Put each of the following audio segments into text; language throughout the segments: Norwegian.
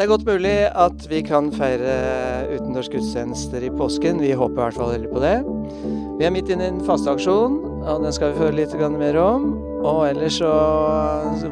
Det er godt mulig at vi kan feire utendørs gudstjenester i påsken. Vi håper i hvert fall veldig på det. Vi er midt inne i en fasteaksjon, og den skal vi høre litt mer om. Og ellers så,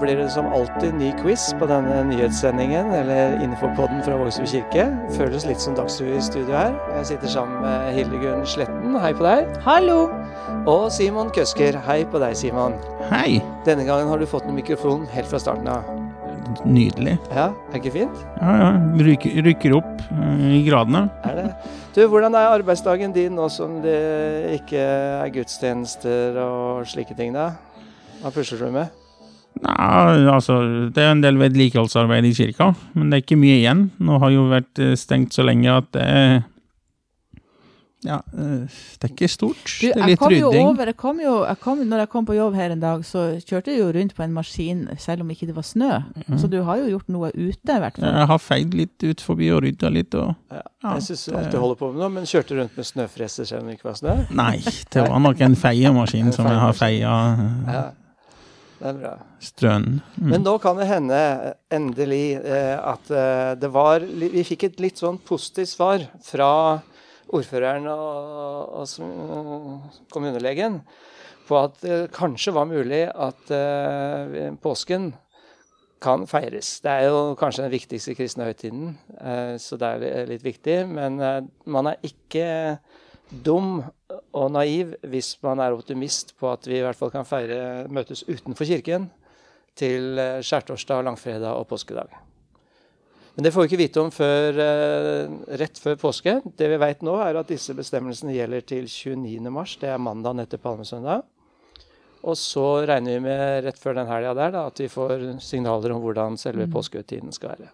blir det som alltid ny quiz på denne nyhetssendingen, eller infopoden fra Vågsrud kirke. Føles litt som Dagsrevy i studio her. Jeg sitter sammen med Hildegunn Sletten, hei på deg. Hallo! Og Simon Køsker, hei på deg, Simon. Hei! Denne gangen har du fått en mikrofon helt fra starten av. Nydelig. Ja, er ikke fint? Ja, ja. Rykker, rykker opp uh, i gradene. Er det? Du, hvordan er arbeidsdagen din nå som det ikke er gudstjenester og slike ting, da? Hva pusler du med? Nei, altså, det er en del vedlikeholdsarbeid i kirka, men det er ikke mye igjen. Nå har jo vært eh, stengt så lenge at det er ja, eh, det er ikke stort. Du, det er litt rydding. over, jeg kom jo, jeg kom, når jeg kom på jobb her en dag, så kjørte jeg jo rundt på en maskin selv om ikke det var snø. Så du har jo gjort noe ute, i hvert fall. Jeg har feid litt ut forbi og rydda litt og Ja, Ja, jeg syns du det- holder på med noe, men kjørte rundt med snøfreser selv om det ikke var snø? Nei, det var nok en feiemaskin som jeg har feia Ja, det er bra. strøen. Mm. Men nå kan det hende, eh, endelig, eh, at eh, det var Vi fikk et litt sånn positivt svar fra ordføreren og, og kommunelegen på at det kanskje var mulig at eh, påsken kan feires. Det er jo kanskje den viktigste kristne høytiden, eh, så det er litt viktig. Men eh, man er ikke dum og naiv hvis man er optimist på at vi i hvert fall kan feire, møtes utenfor kirken til eh, skjærtorsdag, langfredag og påskedag. Men det får vi ikke vite om før eh, rett før påske. Det vi vet nå, er at disse bestemmelsene gjelder til 29. mars. Det er mandagen etter palmesøndag. Og så regner vi med rett før den helga der da, at vi får signaler om hvordan selve påskehøytiden skal være.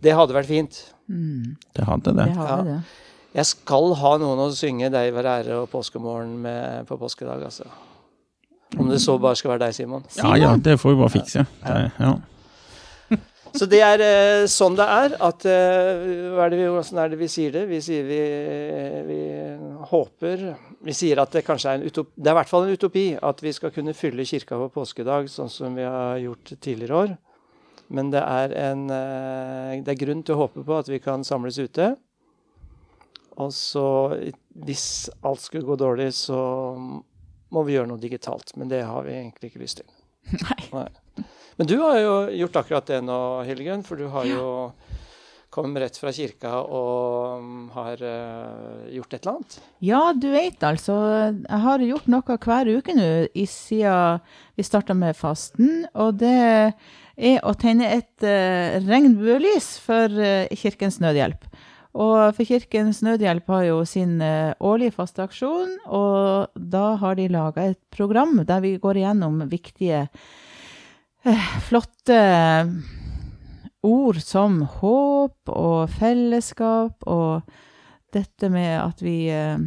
Det hadde vært fint. Mm, Det hadde det. det Ja. det. Jeg skal ha noen å synge 'Deg være ære' og 'Påskemorgen' med på påskedag, altså. Om det så bare skal være deg, Simon. Ja ja, det får vi bare fikse. Ja. Det, ja. Så det er eh, sånn det er. At, eh, er det vi, hvordan er det vi sier det? Vi sier vi, vi håper Vi sier at det kanskje er en utopi Det er i hvert fall en utopi at vi skal kunne fylle kirka på påskedag, sånn som vi har gjort tidligere år. Men det er, en, eh, det er grunn til å håpe på at vi kan samles ute. Og så, hvis alt skulle gå dårlig, så må vi gjøre noe digitalt. Men det har vi egentlig ikke lyst til. Nei. Men du har jo gjort akkurat det nå, Hildegunn, for du har jo kommet rett fra kirka og um, har uh, gjort et eller annet. Ja, du vet altså. Jeg har gjort noe hver uke nå i siden vi starta med fasten. Og det er å tenne et uh, regnbuelys for uh, Kirkens Nødhjelp. Og for Kirkens Nødhjelp har jo sin årlige faste aksjon, og da har de laga et program der vi går igjennom viktige, eh, flotte ord som håp og fellesskap og dette med at vi, eh,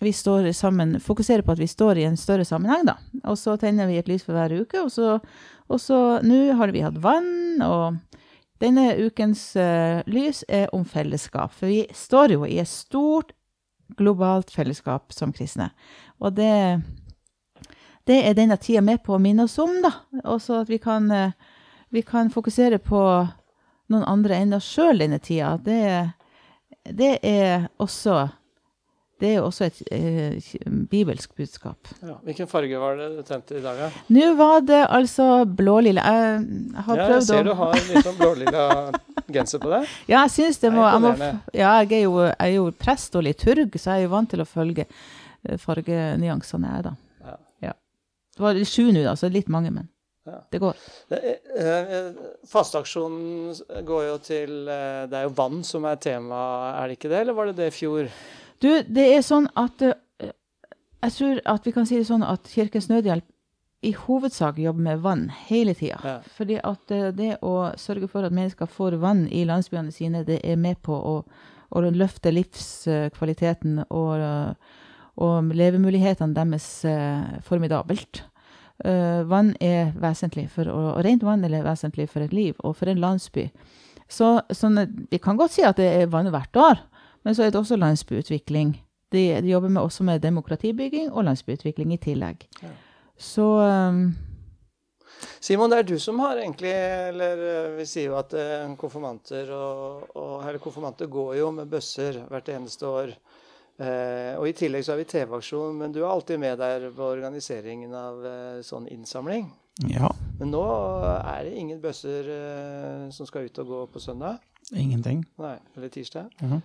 vi står sammen, fokuserer på at vi står i en større sammenheng, da. Og så tenner vi et lys for hver uke, og så, og så nå har vi hatt vann, og denne ukens uh, lys er om fellesskap. For vi står jo i et stort globalt fellesskap som kristne. Og det, det er denne tida med på å minne oss om, da. Også at vi kan, uh, vi kan fokusere på noen andre enn oss sjøl denne tida. Det, det er også det er jo også et eh, bibelsk budskap. Ja. Hvilken farge var det du tente i dag? Ja, Nå var det altså blålilla. Jeg, har ja jeg ser å du har litt sånn blålilla genser på deg. Ja, jeg syns det må, jeg må. Ja, jeg er, jo, jeg er jo prest og liturg, så jeg er jo vant til å følge eh, fargenyansene, jeg, da. Ja. Ja. Det var sju nå, da, så det er litt mange, men Ja. det går. Eh, Fasteaksjonen går jo til eh, Det er jo vann som er tema, er det ikke det? Eller var det det i fjor? Du, det er sånn at eh, Jeg tror at vi kan si det sånn at Kirkens Nødhjelp i hovedsak jobber med vann hele tida. Ja. Fordi at eh, det å sørge for at mennesker får vann i landsbyene sine, det er med på å, å løfte livskvaliteten og, og levemulighetene deres eh, formidabelt. Vann er vesentlig, for, og rent vann er vesentlig for et liv og for en landsby. Så sånn, vi kan godt si at det er vann hvert år, men så er det også landsbyutvikling. De, de jobber med, også med demokratibygging og landsbyutvikling i tillegg. Ja. Så um, Simon, det er du som har egentlig Eller eh, vi sier jo at eh, konfirmanter og, og Eller konfirmanter går jo med bøsser hvert eneste år. Eh, og i tillegg så har vi TV-aksjon, men du er alltid med der på organiseringen av eh, sånn innsamling. Ja, Men nå er det ingen bøsser eh, som skal ut og gå på søndag. ingenting. Nei, eller tirsdag. Mhm.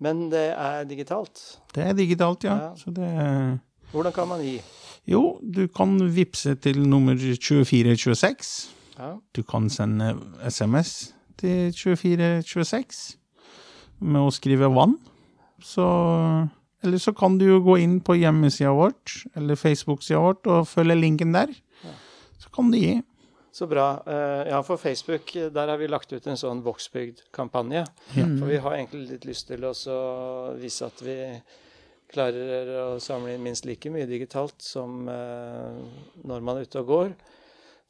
Men det er digitalt. Det er digitalt, ja. Ja. Så det er Hvordan kan man gi? Jo, du kan vippse til nummer 2426. Ja. Du kan sende SMS til 2426 med å skrive vann. Så Eller så kan du jo gå inn på hjemmesida vårt eller Facebook-sida vårt og følge linken der. Så kan du gi. Så bra. Eh, ja, for Facebook, eh, der har vi lagt ut en sånn Vågsbygd-kampanje. Ja. For vi har egentlig litt lyst til å vise at vi klarer å samle inn minst like mye digitalt som eh, når man er ute og går.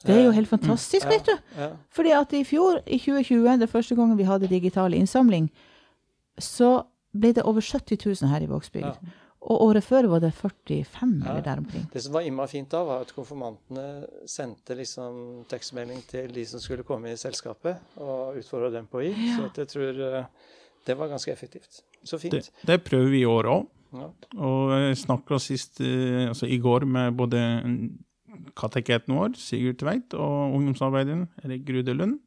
Det er jo helt fantastisk, ja. vet du. Ja. Fordi at i fjor, i 2020, det første gangen vi hadde digital innsamling, så ble det over 70 000 her i Vågsbygd. Ja. Og året før var det 45 Ja. eller der omkring. Det som var imma fint da, var at konfirmantene sendte liksom tekstmelding til de som skulle komme i selskapet, og utfordra dem på å gi. Ja. Så jeg tror eh, det var ganske effektivt. Så fint. Det, det prøver vi i år òg. Ja. Og jeg snakka sist, eh, altså i går, med både kateketen vår, Sigurd Tveit, og ungdomsarbeideren Erik Grude Lund,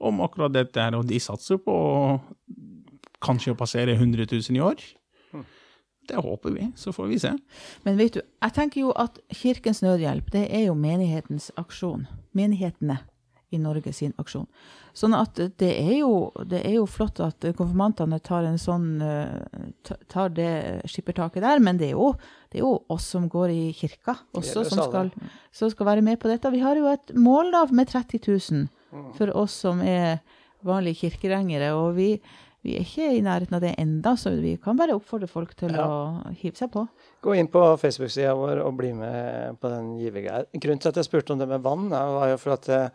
om akkurat dette her. Og de satser på kanskje å passere 100 000 i år. Det håper vi, så får vi se. Men vet du, jeg tenker jo at Kirkens Nødhjelp, det er jo menighetens aksjon. Menighetene i Norge sin aksjon. Sånn at det er jo, det er jo flott at konfirmantene tar en sånn eh, tar det skippertaket der, men det er jo, det er jo oss som går i kirka også, oss som skal, som skal være med på dette. Vi har jo et mål da med 30 000 Mm. for oss som er vanlige kirkerengere, og vi, vi er ikke i nærheten av det enda, så vi kan bare oppfordre folk til Ja. å hive seg på. Gå inn på Facebook-sida vår og bli med på den givergreia. Grunnen til at jeg spurte om det med vann, var jo for at eh,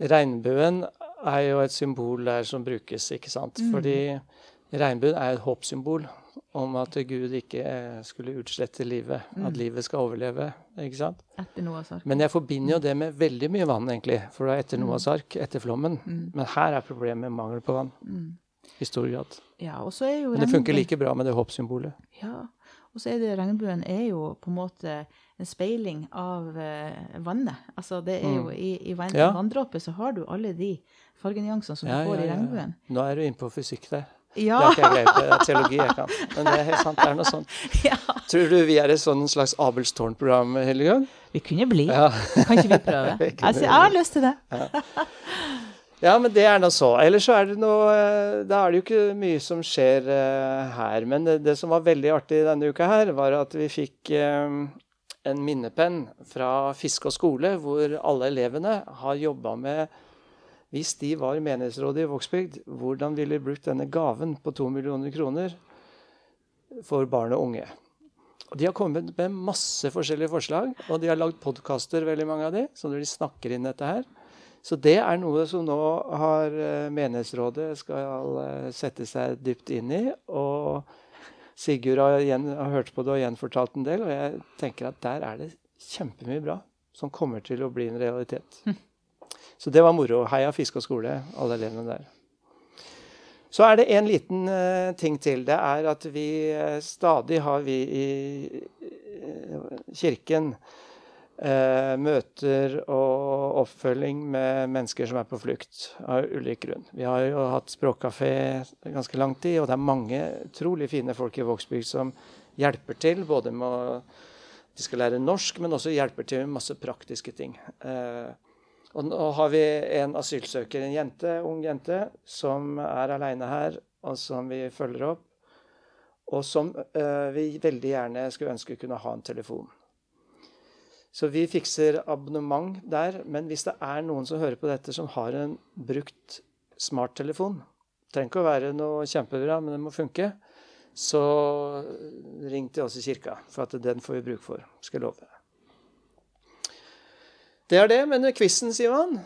regnbuen er jo et symbol der som brukes, ikke sant. Mm. Fordi regnbuen er et håpssymbol om at Gud ikke eh, skulle utslette livet, Mm. at livet skal overleve, ikke sant. Etter Noahs ark. Men jeg forbinder jo det med veldig mye vann, egentlig. For det er etter Noahs ark, etter flommen. Mm. Men her er problemet mangel på vann, Mm. I stor grad. Ja, og så er jo Men det funker like bra med det håpssymbolet. Ja, og så er det regnbuen er jo på en måte en speiling av uh, vannet. Altså det er jo Mm. i, i vann, Ja. vanndråper så har du alle de fargenyansene som Ja, du får ja, i regnbuen. Nå er du inne på fysikk der. Ja, Det har ikke jeg på. Det er teologi jeg kan. Men det er helt sant, det er noe sånt. ja. Tror du vi er et sånn slags Abelstårn-program, Helligånd? Vi kunne bli. Ja. Kan ikke vi prøve? Vi Altså, jeg har lyst til det. ja, men det er nå så. Ellers så er det noe eh, Da er det jo ikke mye som skjer eh, her. Men det, det som var veldig artig denne uka her, var at vi fikk eh, en minnepenn fra Fiske og skole, hvor alle elevene har jobba med hvis de var menighetsrådet i Vågsbygd, hvordan ville de brukt denne gaven på to millioner kroner for barn og unge? De har kommet med masse forskjellige forslag, og de har lagd podkaster, veldig mange av de, så de snakker inn dette her. Så det er noe som nå har eh, menighetsrådet skal eh, sette seg dypt inn i. Og Sigurd har, igjen, har hørt på det og gjenfortalt en del, og jeg tenker at der er det kjempemye bra som kommer til å bli en realitet. Så det var moro. Heia fiske og skole, alle elevene der. Så er det en liten uh, ting til. Det er at vi uh, stadig har vi i uh, kirken eh, møter og oppfølging med mennesker som er på flukt av ulik grunn. Vi har jo hatt språkkafé ganske lang tid, og det er mange utrolig fine folk i Vågsbygd som hjelper til, både med å de skal lære norsk, men også hjelper til med masse praktiske ting. Eh, og nå har vi en asylsøker, en jente, ung jente, som er aleine her, og som vi følger opp. Og som eh, vi veldig gjerne skulle ønske kunne ha en telefon. Så vi fikser abonnement der. Men hvis det er noen som hører på dette, som har en brukt smarttelefon Trenger ikke å være noe kjempebra, men det må funke. Så ring til oss i kirka, for at den får vi bruk for. Skal jeg love. Det er det. Men quizen, Simon.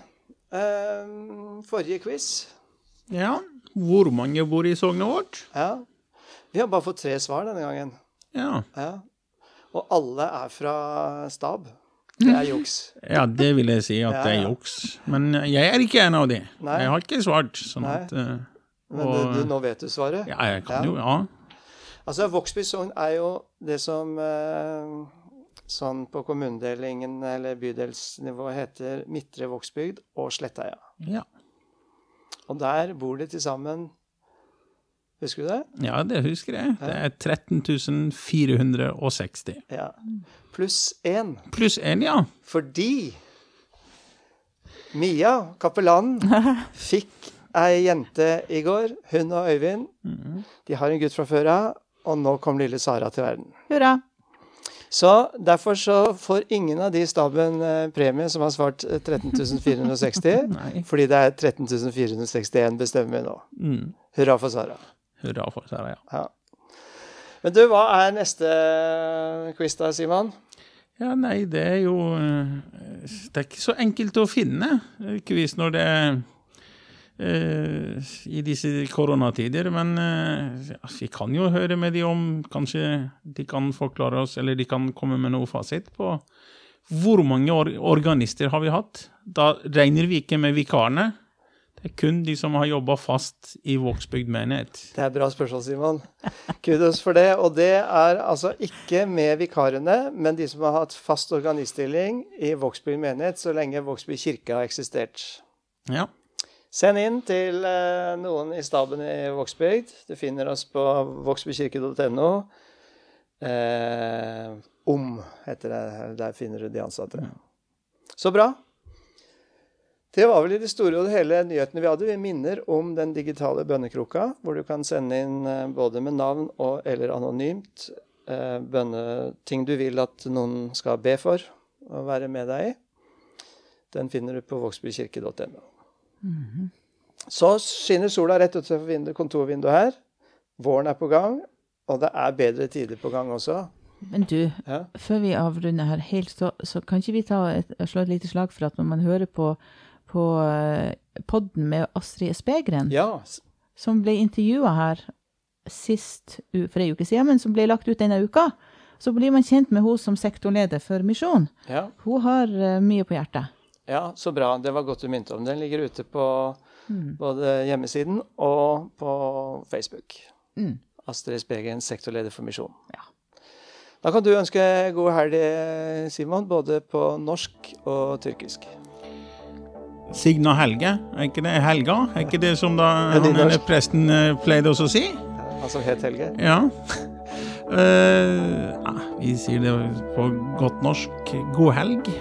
Eh, forrige quiz. Ja. Hvor mange bor i sognet vårt? Ja. Vi har bare fått tre svar denne gangen. Ja. Ja. Og alle er fra stab. Det er juks. Ja, det vil jeg si at Ja, det er juks. Men jeg er ikke en av de. Nei. Jeg har ikke svart. Sånn at og, Men du, du, nå vet du svaret? Ja, jeg kan Ja. jo Ja. Altså, Vågsby sogn er jo det som eh, sånn på kommunedelingen eller bydelsnivå heter Midtre Vågsbygd og Sletteia. ja. Og der bor det til sammen Husker du det? Ja, det husker jeg. Det er 13 460. Ja. Pluss én. Pluss én, ja. Fordi Mia, kapellanen, fikk ei jente i går. Hun og Øyvind. De har en gutt fra før av, og nå kom lille Sara til verden. Hurra. Så derfor så får ingen av de i staben eh, premie som har svart eh, 13 460, Nei. fordi det er 13.461 bestemmer vi nå. Mm. Hurra for Sara. Hurra for Sara, ja. Ja. Men du, hva er neste quiz da, Simon? Ja, nei, det er jo eh, Det er ikke så enkelt å finne, hvis når det er uh, i disse koronatider. Men uh, vi kan jo høre med de om Kanskje de kan forklare oss, eller de kan komme med noe fasit på hvor mange or organister har vi hatt. Da regner vi ikke med vikarene. Det er kun de som har jobba fast i Vågsbygd menighet. Det er bra spørsmål, Simon. Kudos for det. Og det er altså ikke med vikarene, men de som har hatt fast organiststilling i Vågsbygd menighet så lenge Vågsbygd kirke har eksistert. Ja. Send inn til eh, noen i staben i Vågsbygd. Du finner oss på vågsbygdkirke.no. Eh, om heter det. Der finner du de ansatte. Så bra. Det var vel i det store og det hele nyhetene vi hadde. Vi minner om den digitale bønnekroka, hvor du kan sende inn eh, både med navn og eller anonymt eh, bønneting du vil at noen skal be for og være med deg i. Den finner du på vågsbykirke.no. Så skinner sola rett utenfor vinduet, kontorvinduet her. Våren er på gang, og det er bedre tider på gang også. Men du, Ja. før vi avrunder her helt, så, så kan ikke vi ta et, slå et lite slag for at når man hører på, på eh, podden med Astrid Spegren, ja. som ble intervjua her sist for ei uke siden, men som ble lagt ut denne uka, så blir man kjent med henne som sektorleder for Misjon. ja. Hun har eh, mye på hjertet. Ja, så bra. Det var godt du minte om. Den ligger ute på både hjemmesiden og på Facebook. Mm. Astrid Spegen, sektorleder for misjon. Ja. Da kan du ønske god helg, Simon, både på norsk og tyrkisk. Signa Helge, er ikke det Helga? Er ikke det som da han ene presten eh, pleide også å si? Han som het Helge. Ja. uh, vi sier det på godt norsk. God helg.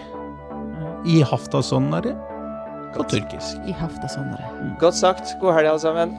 I haftasonnare på tyrkisk. I Haftasonnere. Godt sagt. God helg, alle sammen.